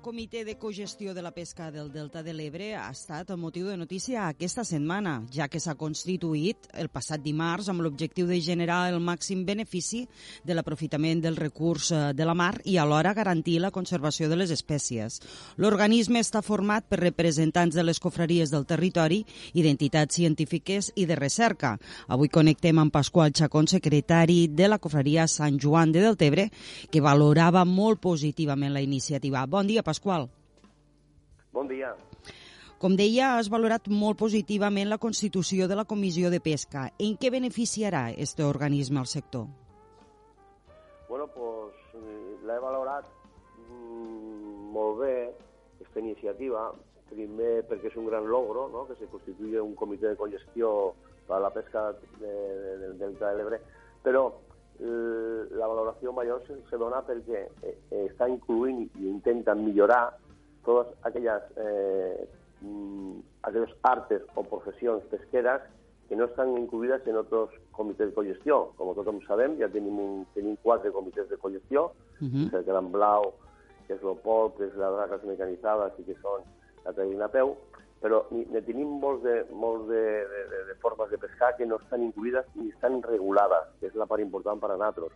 comitè de cogestió de la pesca del Delta de l'Ebre ha estat el motiu de notícia aquesta setmana, ja que s'ha constituït el passat dimarts amb l'objectiu de generar el màxim benefici de l'aprofitament del recurs eh, de la mar i alhora garantir la conservació de les espècies. L'organisme està format per representants de les cofreries del territori, identitats científiques i de recerca. Avui connectem amb Pasqual Chacón, secretari de la cofreria Sant Joan de Deltebre, que valorava molt positivament la iniciativa. Bon dia, Pasqual. Bon dia. Com deia, has valorat molt positivament la constitució de la Comissió de Pesca. En què beneficiarà este organisme al sector? Bueno, pues l'he valorat mm, molt bé, aquesta iniciativa, primer perquè és un gran logro, no? que se constituï un comitè de congestió per a la pesca de, de, del Delta de l'Ebre, però Eh, la valoració major se, se dona perquè eh, eh, està incluint i intenta millorar totes aquelles, eh, mm, aquelles artes o professions pesqueres que no estan incluïdes en altres comitès de cogestió. Com tothom sabem, ja tenim, un, tenim quatre comitès de cogestió, uh -huh. el Gran Blau, que és l'Opol, que és la dragues mecanitzades i que són la Traïna Peu, però tenim molts, de, molts de, de, de formes de pescar que no estan incluïdes ni estan regulades, que és la part important per a nosaltres.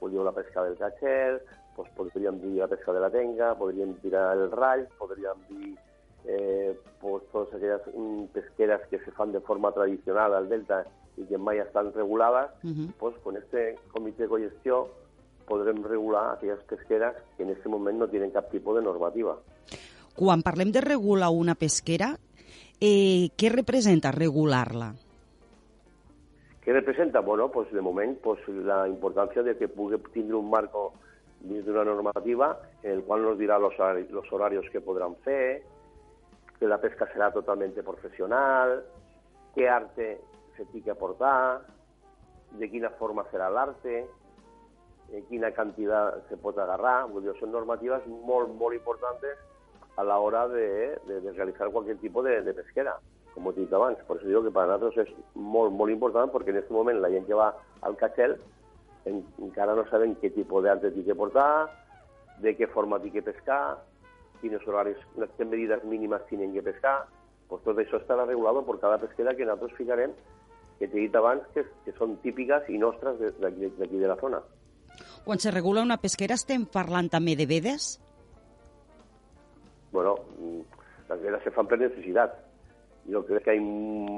Podríem la pesca del catxer, doncs podríem dir la pesca de la tenga, podríem tirar el rall, podríem dir eh, pues, totes aquelles mm, pesqueres que se fan de forma tradicional al delta i que mai estan regulades, uh -huh. pues, con este comitè de cogestió podrem regular aquelles pesqueres que en aquest moment no tenen cap tipus de normativa. Quan parlem de regular una pesquera, eh, què representa regular-la? Què representa? Bueno, pues de moment pues, la importància de que pugui tindre un marco dins d'una normativa en el qual nos dirà los, los horarios que podran fer, que la pesca serà totalment professional, què arte se té que aportar, de quina forma serà l'arte, quina quantitat se pot agarrar. Vull dir, són normatives molt, molt importants a la hora de, de, de realizar cualquier tipo de, de pesquera, como he dit abans. Por eso digo que para nosotros és molt, molt important, perquè en aquest moment la gent que va al catxel en, encara no saben què tipus d'arte té que portar, de què forma té que pescar, quins horaris, quines medides mínimes tenen que pescar, pues tot això estarà regulat per cada pesquera que nosaltres ficarem, que t'he dit abans, que, que són típiques i nostres d'aquí de la zona. Quan se regula una pesquera estem parlant també de vedes? Bueno, las velas se fan per necessitat. Jo crec que hi ha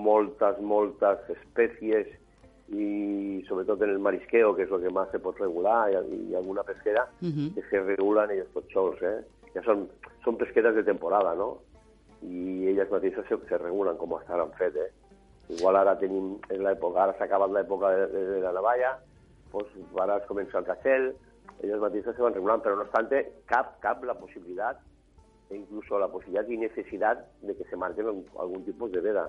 moltes, moltes espècies i sobretot en el marisqueo, que és el que més se pot regular, i, i alguna pesquera, uh -huh. que se regulen ells tots sols, eh? Ja són, són pesqueres de temporada, no? I elles mateixes se, se regulen com estaran fet, eh? Igual ara tenim, en l'època, ara s'ha acabat l'època de, de, de la navalla, doncs ara es comença el cacel, elles mateixes se van regulant, però no obstant, cap, cap la possibilitat e incluso la possibilitat i necessitat de que se marquen algun tipus de veda.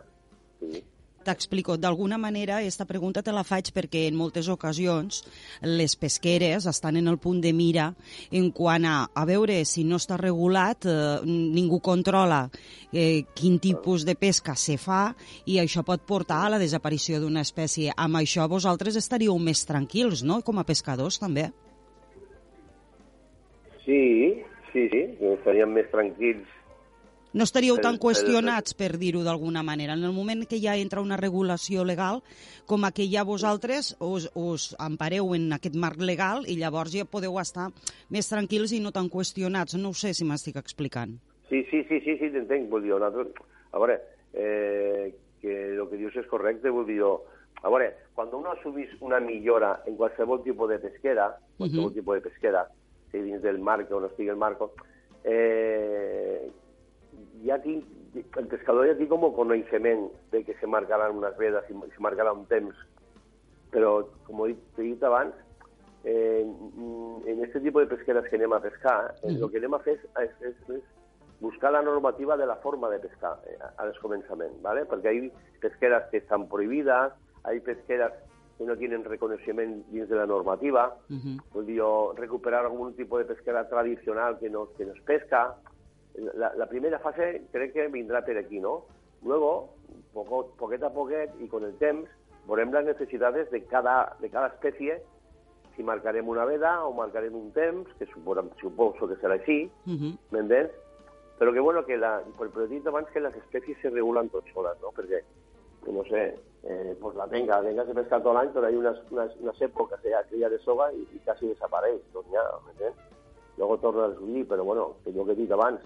Sí. T'explico. D'alguna manera, aquesta pregunta te la faig perquè en moltes ocasions les pesqueres estan en el punt de mira en quant a, a veure si no està regulat, eh, ningú controla eh, quin tipus de pesca se fa i això pot portar a la desaparició d'una espècie. Amb això vosaltres estaríeu més tranquils, no?, com a pescadors, també. Sí, Sí, sí, estaríem més tranquils. No estaríeu tan qüestionats, per dir-ho d'alguna manera. En el moment que ja entra una regulació legal, com a que ja vosaltres us, us empareu en aquest marc legal i llavors ja podeu estar més tranquils i no tan qüestionats. No ho sé si m'estic explicant. Sí, sí, sí, sí, sí t'entenc. Vull dir, a veure, eh, que el que dius és correcte, vull dir, a veure, quan uno assumís una millora en qualsevol tipus de pesquera, qualsevol uh -huh. tipus de pesquera, si dins del marco o no estigui el marco, eh, ja tinc, el pescador ja té com coneixement de que se marcaran unes vedes i se marcarà un temps, però, com he dit, he dit abans, eh, en aquest tipus de pesqueres que anem a pescar, eh, el que anem a fer és, és, és buscar la normativa de la forma de pescar eh, al començament, ¿vale? perquè hi ha pesqueres que estan prohibides, hi ha pesqueres que no tenen reconeixement dins de la normativa, uh -huh. dir, recuperar algun tipus de pesquera tradicional que no, que no es pesca. La, la primera fase crec que vindrà per aquí, ¿no? Luego, poco, poquet a poquet i con el temps, veurem les necessitats de cada, de cada espècie si marcarem una veda o marcarem un temps, que suposo, suposo que serà així, Uh -huh. ¿m'entens? Però que, bueno, que la, per, però he dit abans que les espècies se regulen tot soles, no? Perquè, no sé, eh, pues la tenga, la tenga se pesca tot l'any, però hi ha unes, unes, unes èpoques que hi ha cria de soga i, i quasi desapareix, doncs ja, m'entens? Luego torna a subir, però bueno, que jo que he dit abans,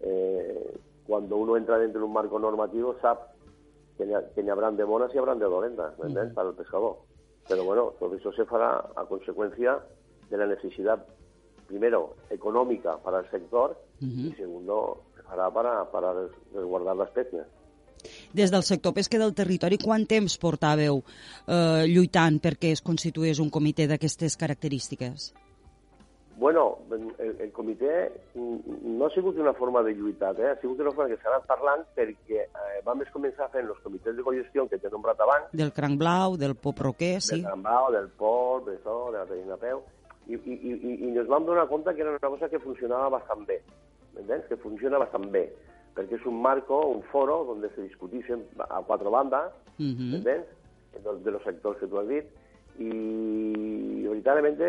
eh, cuando uno entra dentro de un marco normativo sap que n'hi ha- que habrán de bones i habrán de dolentes, ¿m'entens? Para el pescador. Pero bueno, todo eso se fará a consecuencia de la necesidad, primero, económica para el sector y segundo, se fará para, para res- resguardar la especie. Des del sector pesca del territori, quant temps portàveu eh, lluitant perquè es constituís un comitè d'aquestes característiques? Bueno, el, el comitè no ha sigut una forma de lluitar, eh? ha sigut una forma que s'ha anat parlant perquè eh, vam començar fent els comitès de cogestió que t'he nombrat abans, Del cranc blau, del pop roquer, sí. del Gambao, del Pol, de això, de la Terina Peu, i, i, i, i- ens vam donar compte que era una cosa que funcionava bastant bé, m'entens? Que funciona bastant bé, perquè és un marco, un foro, on se discutixen a quatre bandes, Mhm. ¿entendés? De, de los sectors que tu has dit, i veritablement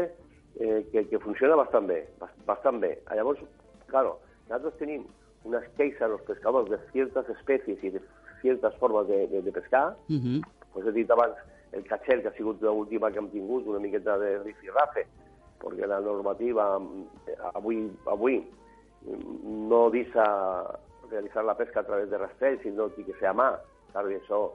eh, que, que funciona bastant bé, bas- bastant bé. Llavors, claro, nosaltres tenim unes queixes als pescadors de certes espècies i de certes formes de, de, de pescar, Mhm. pues he dit abans el catxer, que ha sigut l'última que hem tingut, una miqueta de rifirrafe, perquè la normativa eh, avui, avui mm, no deixa realitzar la pesca a través de rastell, sinó que que sea mà. Claro, i això,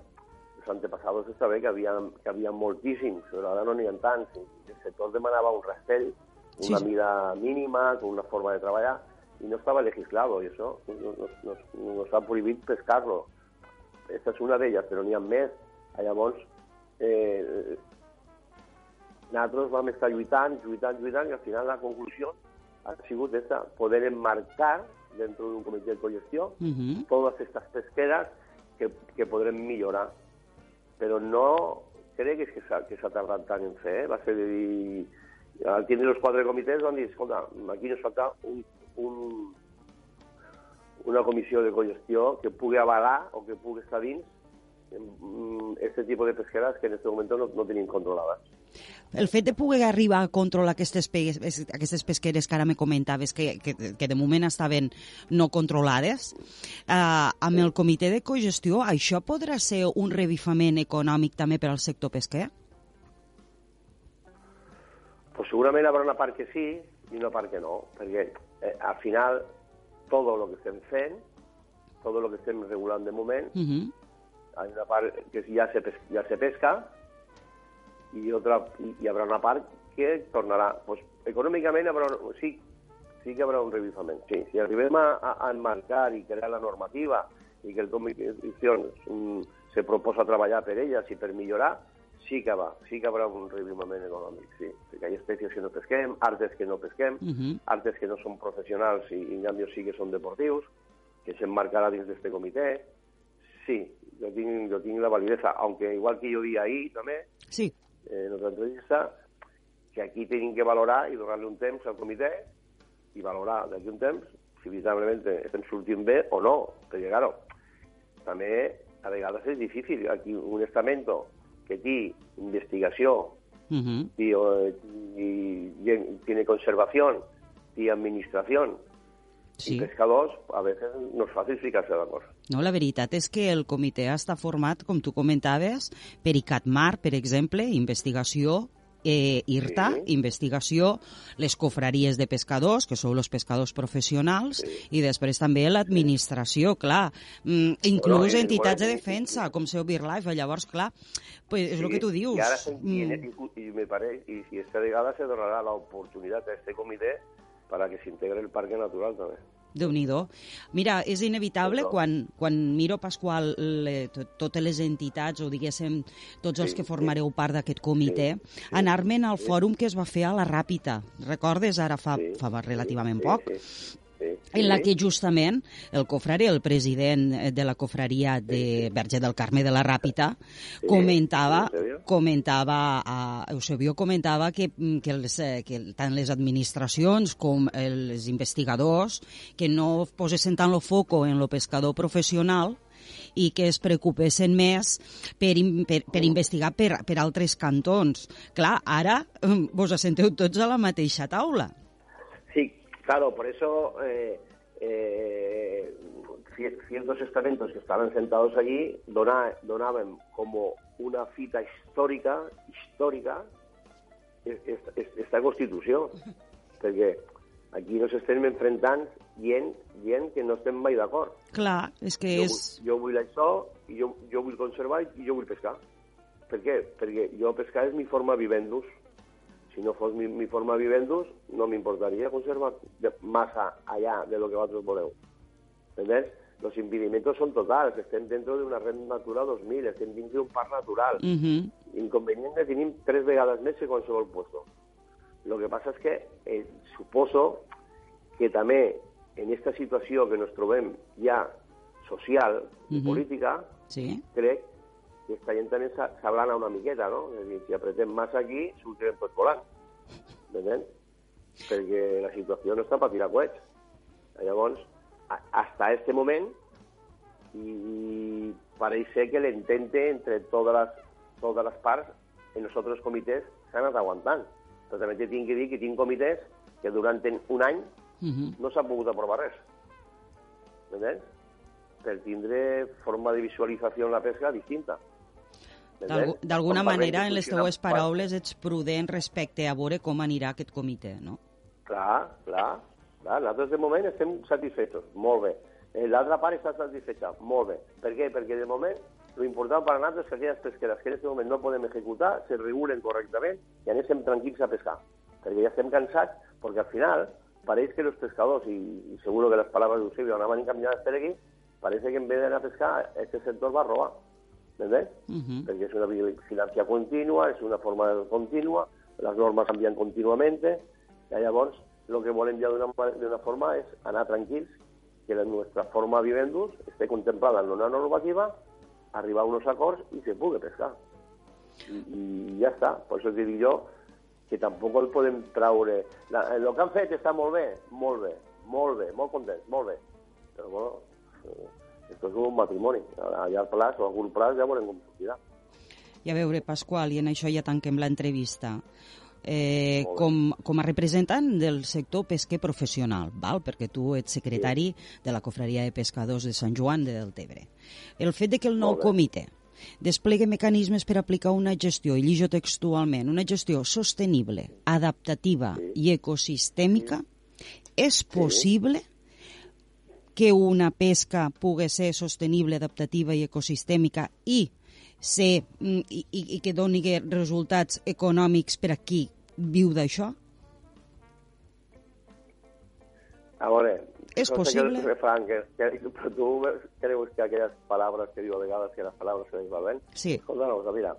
els antepassados està bé que havia, que havia moltíssims, però ara no n'hi ha tants. El sector demanava un rastell, Sí, una sí. mida mínima, con una forma de treballar, i no estava legislado, i això nos, nos, nos ha prohibit pescar-lo. Esta és una d'elles, però n'hi ha més. Llavors, eh, nosaltres vam estar lluitant, lluitant, lluitant, i al final la conclusió ha sigut esta, poder enmarcar dentro d'un comitè de cogestió Mhm. todas estas pesqueras que, que podrem millorar. Però no crec que s'ha que tardat tant en fer, eh? va ser de dir... Al tindre els quatre comitès van dir, escolta, aquí ens falta un, un, una comissió de cogestió que pugui avalar o que pugui estar dins aquest tipus de pesqueres que en aquest moment no, no tenim controlades. El fet de poder arribar a controlar aquestes, pe aquestes pesqueres que ara me comentaves, que, que, que de moment estaven no controlades, eh, amb el comitè de cogestió, això podrà ser un revifament econòmic també per al sector pesquer? Pues segurament hi haurà una part que sí i una part que no, perquè eh, al final tot el que estem fent, tot el que estem regulant de moment, Uh -huh. Hay una part que ja se, ja se pesca i otra hi haurà una part que tornarà. Pues, econòmicament haurà, sí, sí que haurà un revifament. Sí, si arribem a, a, enmarcar i crear la normativa i que el comitè mm, se proposa treballar per elles i per millorar, sí que va, sí que haurà un revivament econòmic, sí. Perquè hi ha espècies que no pesquem, artes que no pesquem, Uh -huh. artes que no són professionals i, i en canvi sí que són deportius, que s'emmarcarà dins d'aquest comitè. Sí, jo tinc, jo tinc la validesa, aunque igual que jo di ahir també, Sí. eh, en otra entrevista, que aquí tenim que valorar i donar-li un temps al comitè i valorar d'aquí un temps si veritablement estem sortint bé o no. Perquè, claro, també a vegades és difícil. Aquí un estamento que té investigació Uh -huh. eh, y- y tiene conservación y administración Sí. y pescadors, a veces no es fácil ficarse d'acord. No, la veritat és que el comitè està format, com tu comentaves, per ICATMAR, per exemple, investigació, eh, IRTA, Sí. investigació, les cofraries de pescadors, que són els pescadors professionals, i després també l'administració, clar, mm, inclús Bueno, i- entitats de bueno, i- defensa, com seu BirdLife, llavors, clar, pues és el que tu dius. Ahora se Mm. tiene, y, y me parece, y si esta vegada se donará la oportunidad a este comité para que se integre el parque natural también. déu nhi Mira, és inevitable Això. quan, quan miro, Pasqual, le, to- totes les entitats o, diguéssim, tots els Sí, que sí. formareu part d'aquest comitè, Sí, sí, anar-me'n al sí. fòrum que es va fer a la Ràpita. Recordes ara fa, Sí, fa relativament sí, poc? Sí, sí, sí, en la que justament el cofrari, el president de la cofraria de Verge del Carme de la Ràpita, Sí, comentava, comentava, a Eusebio comentava que, mm, que, els, eh, que tant les administracions com els investigadors que no posessin tant el foco en lo pescador professional i que es preocupessin més per, per, per investigar per, per altres cantons. Clar, ara eh, vos assenteu tots a la mateixa taula. Claro, por eso eh, eh, ciertos estamentos que estaban sentados allí dona, donaven como una fita històrica, històrica, esta Constitució, perquè aquí nos estem enfrentant gent, gent que no estem mai d'acord. Clar, és que jo, és... Jo vull això, i jo, jo vull conservar i jo vull pescar. Per què? Perquè jo pescar és mi forma vivendus. Si no fos mi, mi forma vivendus, no m'importaria conservar de, massa allà de lo que vosaltres voleu. ¿Entendés? Los impedimentos son totales, estem dentro de una red natura 2000, estem dins d'un parc natural. Uh -huh. Inconvenient que tenim tres vegades més que qualsevol puesto. Lo que passa és que eh, suposo que també en aquesta situació que ens trobem ja social i uh -huh. política, sí. crec que esta gent també s'ablana una miqueta, no? És a dir, si apretem massa aquí, sortirem tots volant. Entens? Perquè la situació no està per tirar coets. Llavors, hasta este moment, y pareix ser que l'entente entre totes les, totes les parts en els altres comitès s'han anat aguantant. Però també tinc que dir que tinc comitès que durant un any uh -huh. no s'ha pogut aprovar res. Entens? Per tindre forma de visualització en la pesca distinta. D'alguna manera, en les teues paraules, ets prudent respecte a veure com anirà aquest comitè, no? Clar, clar. clar. Nosaltres, de moment, estem satisfets. Molt bé. L'altra part està satisfeta. Molt bé. Per què? Perquè, de moment, lo important per a nosaltres és que aquelles pesqueres que en aquest moment no podem executar se regulen correctament i anéssim tranquils a pescar. Perquè ja estem cansats, perquè al final pareix que els pescadors, i, i seguro que les paraules d'Eusebio anaven encaminades per aquí, pareix que en vez d'anar a pescar, este sector va robar. ¿Entendés? Uh -huh. Perquè és una vigilancia contínua, és una forma contínua, les normes canvien contínuament, i llavors el que volem ja d'una forma és anar tranquils, que la nostra forma vivendus esté contemplada en una normativa, arribar a uns acords i se pugui pescar. I, i ja està. Per això dic jo que tampoc el podem traure... La, el que han fet està molt bé, molt bé, molt bé, molt contents, molt bé. Però, bueno, esto és un matrimoni. A llarg plaç o a curt plaç ja veurem com sortirà. I a veure, Pasqual, i en això ja tanquem l'entrevista eh, com, com a representant del sector pesquer professional, val? perquè tu ets secretari sí. de la Cofreria de Pescadors de Sant Joan de Deltebre. El fet de que el nou comitè desplegue mecanismes per aplicar una gestió, i llijo textualment, una gestió sostenible, adaptativa sí. i ecosistèmica, sí. és possible sí. Que una pesca pugui ser sostenible, adaptativa i ecosistèmica i ser, mm, i, i que doni resultats econòmics per a qui viu d'això? A veure, és possible? Que refran, que, que, però tu creus que aquelles paraules que diu a vegades que les paraules se les va ben? Sí. Escolta cosa, mira,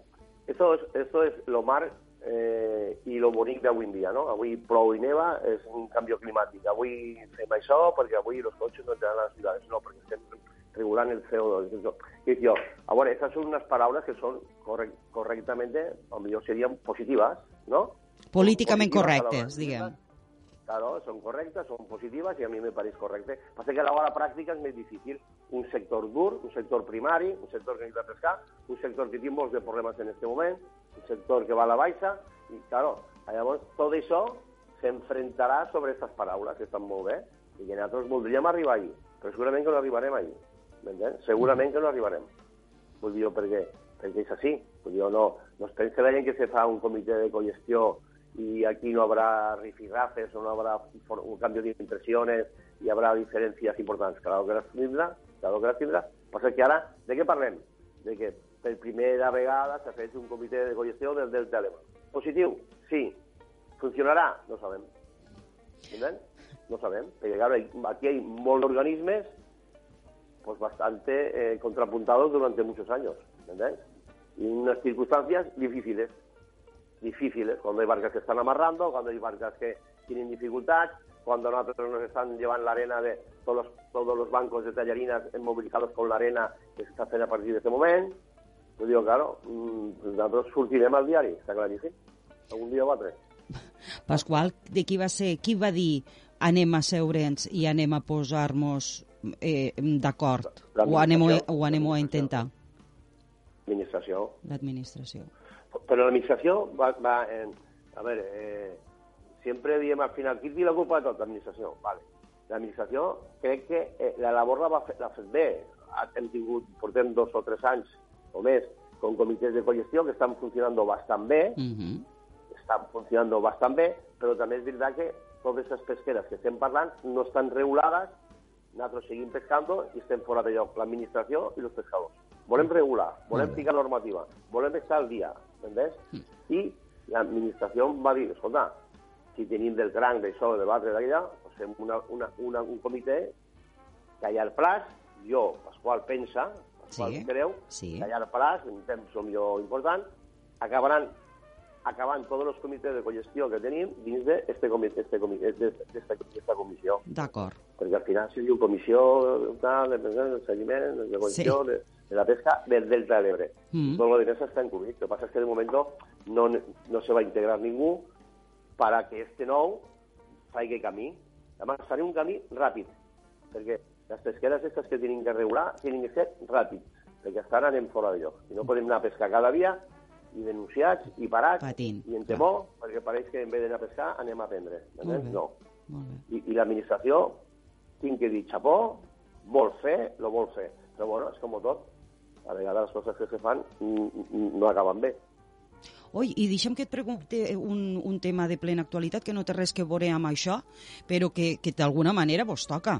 esto es, esto es lo mar eh, i lo bonic d'avui en dia, no? Avui plou i neva, és un canvi climàtic. Avui fem això perquè avui els cotxes no entraran a les ciutats, no, perquè estem regulant el CO2. Y yo, ahora, esas son unas palabras que son correct, correctamente, o mejor serían positivas, ¿no? Políticamente correctes, digamos. Claro, son correctas, son positivas y a mí me parece correcto. Pasa que a la hora práctica es más difícil. Un sector dur, un sector primari, un sector que necesita pescar, un sector que tiene molts de problemes en este moment, un sector que va a la baixa, i, claro, llavors tot això s'enfrontarà sobre aquestes paraules que estan molt bé i que nosaltres voldríem arribar allí, però segurament que no arribarem allí. M'entens? Segurament que no arribarem. Vull dir, perquè, perquè és així. Vull dir, no, no es pensa la gent que se fa un comitè de cogestió y aquí no habrá rifirrafes o no habrá un cambio de impresiones y habrá diferencias importants. Claro que les claro que les tindrà. Passa que ara, de què parlem? De que per primera vegada s'ha fet un comitè de cogestió del Delta Alemà. Positiu? Sí. Funcionarà? No sabem. Entens? No sabem. Perquè, claro, aquí hay molts organismes pues bastante eh, contrapuntados durante muchos años, ¿entendés? Y unas circunstancias difíciles, difíciles, cuando hay barcas que están amarrando, cuando hay barcas que tienen dificultad, cuando nosotros nos están llevando la arena de todos los, todos los bancos de tallarinas movilizados con la arena que se está haciendo a partir de este momento. Pues digo, claro, pues nosotros sortirem al diari, està claríssim. Algun dia o altre. Pasqual, de qui va ser, qui va dir anem a seure'ns i anem a posar-nos eh, d'acord. Ho, anem, ho anem a intentar. L'administració. L'administració. Però l'administració va, va en, a veure, eh, sempre diem al final, qui té la culpa de tot? L'administració. Vale. L'administració crec que eh, la labor l'ha fet, fet bé. Hem tingut, portem dos o tres anys o més con comités de cogestió que estan funcionant bastant bé, uh -huh. estan funcionant bastant bé, però també és veritat que totes les pesqueres que estem parlant no estan regulades, nosaltres seguim pescando i estem fora de lloc, l'administració i els pescadors. Volem regular, volem ficar normativa, volem estar al dia, entens? Mm. I l'administració va dir, escolta, si tenim del cranc d'això, de d'aquella, pues fem una, una, una, un comitè que ha el plaç, jo, Pasqual, pensa, Pasqual sí. creu, sí. que ha el plaç, un temps millor important, acabaran acabant tots els comitès de cogestió que tenim dins d'esta comitè, este comitè, esta comissió. D'acord. Perquè al final se diu comissió tal, de seguiment, de cogestió, sí. de, de la pesca del Delta de l'Ebre. Mm. Tot lo demás està encubit. Lo que pasa es que de momento no, no se va integrar ningú para que este nou faci camí. Además, faré un camí ràpid, perquè les pesqueres aquestes que tenen que regular tenen que ser ràpids, perquè estan anem fora de lloc. I no podem anar a pescar cada dia i denunciats i parats Patint, i en temor, clar. perquè pareix que en vez d'anar a pescar anem a aprendre. No. Molt bé. I, I l'administració, tinc que dir xapó, vol fer, lo vol fer. Però bueno, és com tot. A vegades les coses que se fan no acaben bé. Oi, i deixa'm que et pregunti un, un tema de plena actualitat que no té res que veure amb això, però que, que d'alguna manera vos toca.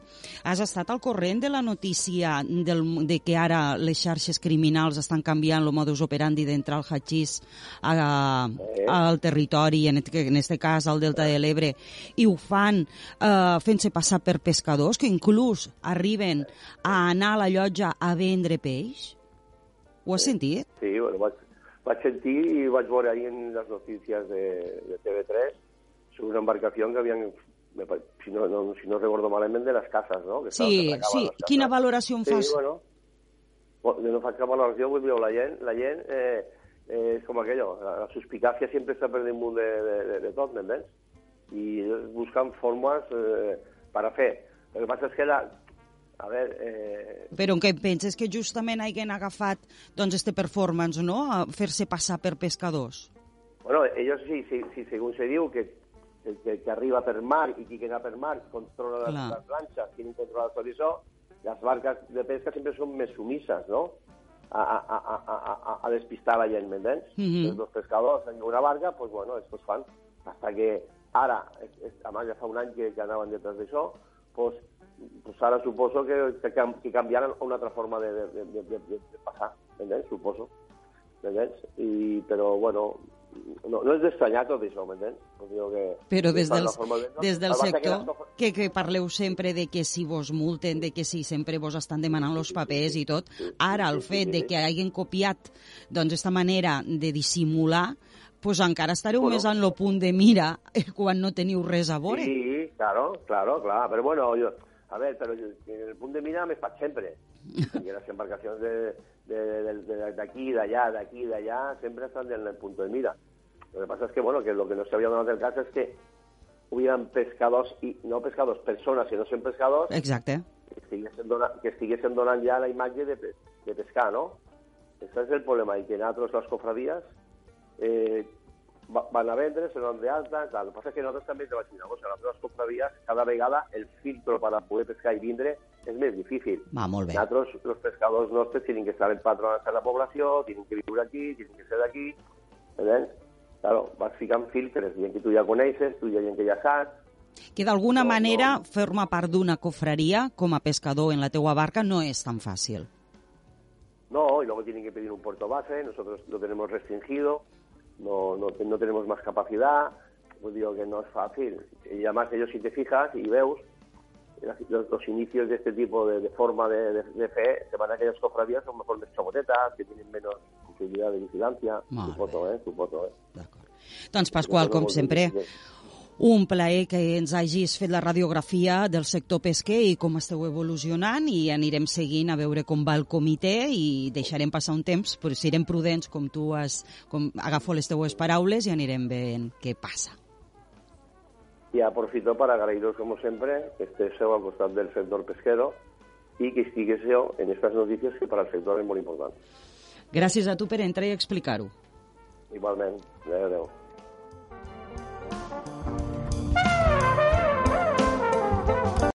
Has estat al corrent de la notícia del, de que ara les xarxes criminals estan canviant el modus operandi d'entrar al hachís a, a, al territori, en aquest en este cas al Delta de l'Ebre, i ho fan eh, fent-se passar per pescadors que inclús arriben a anar a la llotja a vendre peix? Ho has sentit? Sí, bueno, vaig, vaig sentir i vaig veure ahir en les notícies de, de TV3 sobre una embarcació que havien si no, no, si no recordo malament, de les cases, no? Que sí, sí. Quina valoració en fas? Sí, bueno, no faig cap valoració, vull dir, la gent, la gent eh, eh, és com aquello, la, la suspicàcia sempre està per damunt de, de, de, de tot, m'entens? I busquen formes eh, per a fer. El que passa és que la, a veure... Eh... Però en què penses que justament hagin agafat doncs, este performance, no?, a fer-se passar per pescadors? Bueno, ellos sí, sí, sí según se diu que, que, que arriba per mar i qui que anar per mar controla les, les planxes, qui controla tot això, les barques de pesca sempre són més sumisses, no?, a, a, a, a, a, a despistar la gent, m'entens? Mm -hmm. Els pescadors en una barca, pues bueno, estos fan, hasta que ara, es, es, además ja fa un any que, que anaven detrás d'això, pues pues ara suposo que, que, que canviaran una altra forma de, de, de, de, de passar, m'entens? Suposo. M'entens? I, però, bueno, no, no és d'estranyar tot això, m'entens? Que, però des, dels, de, des del sector, que, que parleu sempre de que si vos multen, de que si sempre vos estan demanant els papers i tot, ara el fet de que hagin copiat doncs, esta manera de dissimular pues encara estareu bueno, més en lo punt de mira quan no teniu res a veure. Sí, claro, claro, clar. Però bueno, jo, a veure, però en el punt de mira m'he faig sempre. I les embarcacions d'aquí, d'allà, d'aquí, d'allà, sempre estan en el punt de mira. Lo que pasa es que, bueno, que lo que no se había dado el caso es que hubieran pescados, y no pescados, personas que no són pescadors, Exacte. que estiguessin, donant, que estiguessin donant ja la imatge de, de pescar, no? Aquest és el problema, i que nosaltres, les cofradies, eh, van a vendre, se donen d'alta, tal. El que passa és que nosaltres també vaig dir una cosa, les nostres cofradies, cada vegada el filtro per a poder pescar i vindre és més difícil. Va, molt bé. Nosaltres, els pescadors nostres, tenen que estar empadronats en la població, tenen que viure aquí, tenen que ser d'aquí, entens? Claro, vas ficant filtres, gent que tu ja coneixes, tu ja gent que ja saps, que d'alguna no, manera no. formar part d'una cofreria com a pescador en la teua barca no és tan fàcil. No, y luego tienen que pedir un puerto base, nosotros lo tenemos restringido, no, no, no tenemos más capacidad, pues digo que no es fácil. Y además ellos si te fijas y veus, los, los inicios de este tipo de, de forma de, de, de fe, se van a aquellas cofradías son mejor més xogotetes, que tienen menos possibilitat de vigilància. Suposo, eh? Suposo, eh? D'acord. Doncs Pasqual, com sempre, un plaer que ens hagis fet la radiografia del sector pesquer i com esteu evolucionant i anirem seguint a veure com va el comitè i deixarem passar un temps, però serem prudents com tu has, com agafo les teues paraules i anirem veient què passa. Y aprofito para agradeceros, como siempre, que estéis al costat del sector pesquero i que estiguéssiu en aquestes notícies que per al sector és molt important. Gràcies a tu per entrar i explicar-ho. Igualment. Adéu, adéu.